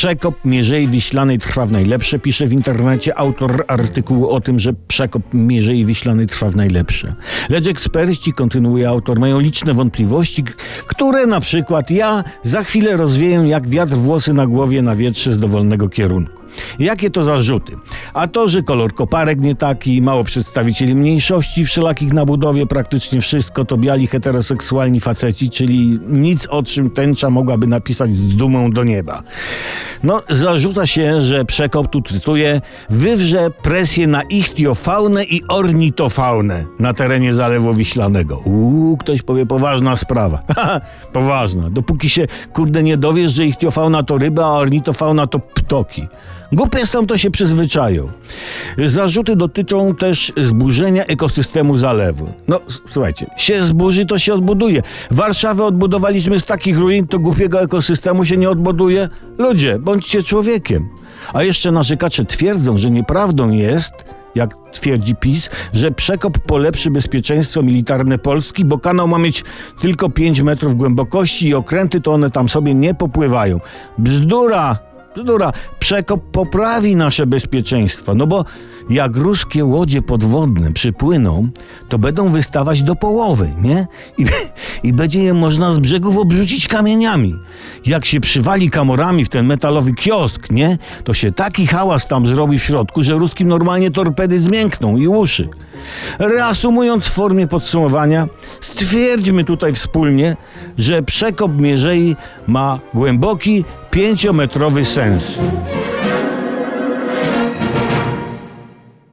Przekop Mierzei Wiślanej trwa w najlepsze, pisze w internecie autor artykułu o tym, że przekop Mierzei Wiślanej trwa w najlepsze. Lecz eksperci, kontynuuje autor, mają liczne wątpliwości, które na przykład ja za chwilę rozwieję jak wiatr włosy na głowie na wietrze z dowolnego kierunku. Jakie to zarzuty? A to, że kolor koparek nie taki, mało przedstawicieli mniejszości wszelakich na budowie, praktycznie wszystko to biali heteroseksualni faceci, czyli nic o czym tęcza mogłaby napisać z dumą do nieba. No, zarzuca się, że przekop, tu cytuję, wywrze presję na ichtiofaunę i ornitofaunę na terenie Zalewu Wiślanego. Uuu, ktoś powie, poważna sprawa. Poważna. Dopóki się, kurde, nie dowiesz, że ichtiofauna to ryba, a ornitofauna to ptoki. Głupie stąd to się przyzwyczają. Zarzuty dotyczą też zburzenia ekosystemu zalewu. No, słuchajcie, się zburzy, to się odbuduje. Warszawę odbudowaliśmy z takich ruin, to głupiego ekosystemu się nie odbuduje? Ludzie, bądźcie człowiekiem. A jeszcze narzekacze twierdzą, że nieprawdą jest, jak twierdzi PiS, że przekop polepszy bezpieczeństwo militarne Polski, bo kanał ma mieć tylko 5 metrów głębokości i okręty to one tam sobie nie popływają. Bzdura! Bzdura, przekop poprawi nasze bezpieczeństwo, no bo jak ruskie łodzie podwodne przypłyną, to będą wystawać do połowy, nie? I, I będzie je można z brzegów obrzucić kamieniami. Jak się przywali kamorami w ten metalowy kiosk, nie? To się taki hałas tam zrobi w środku, że ruskim normalnie torpedy zmiękną i uszy. Reasumując w formie podsumowania, stwierdźmy tutaj wspólnie, że przekop Mierzei ma głęboki, pięciometrowy sens.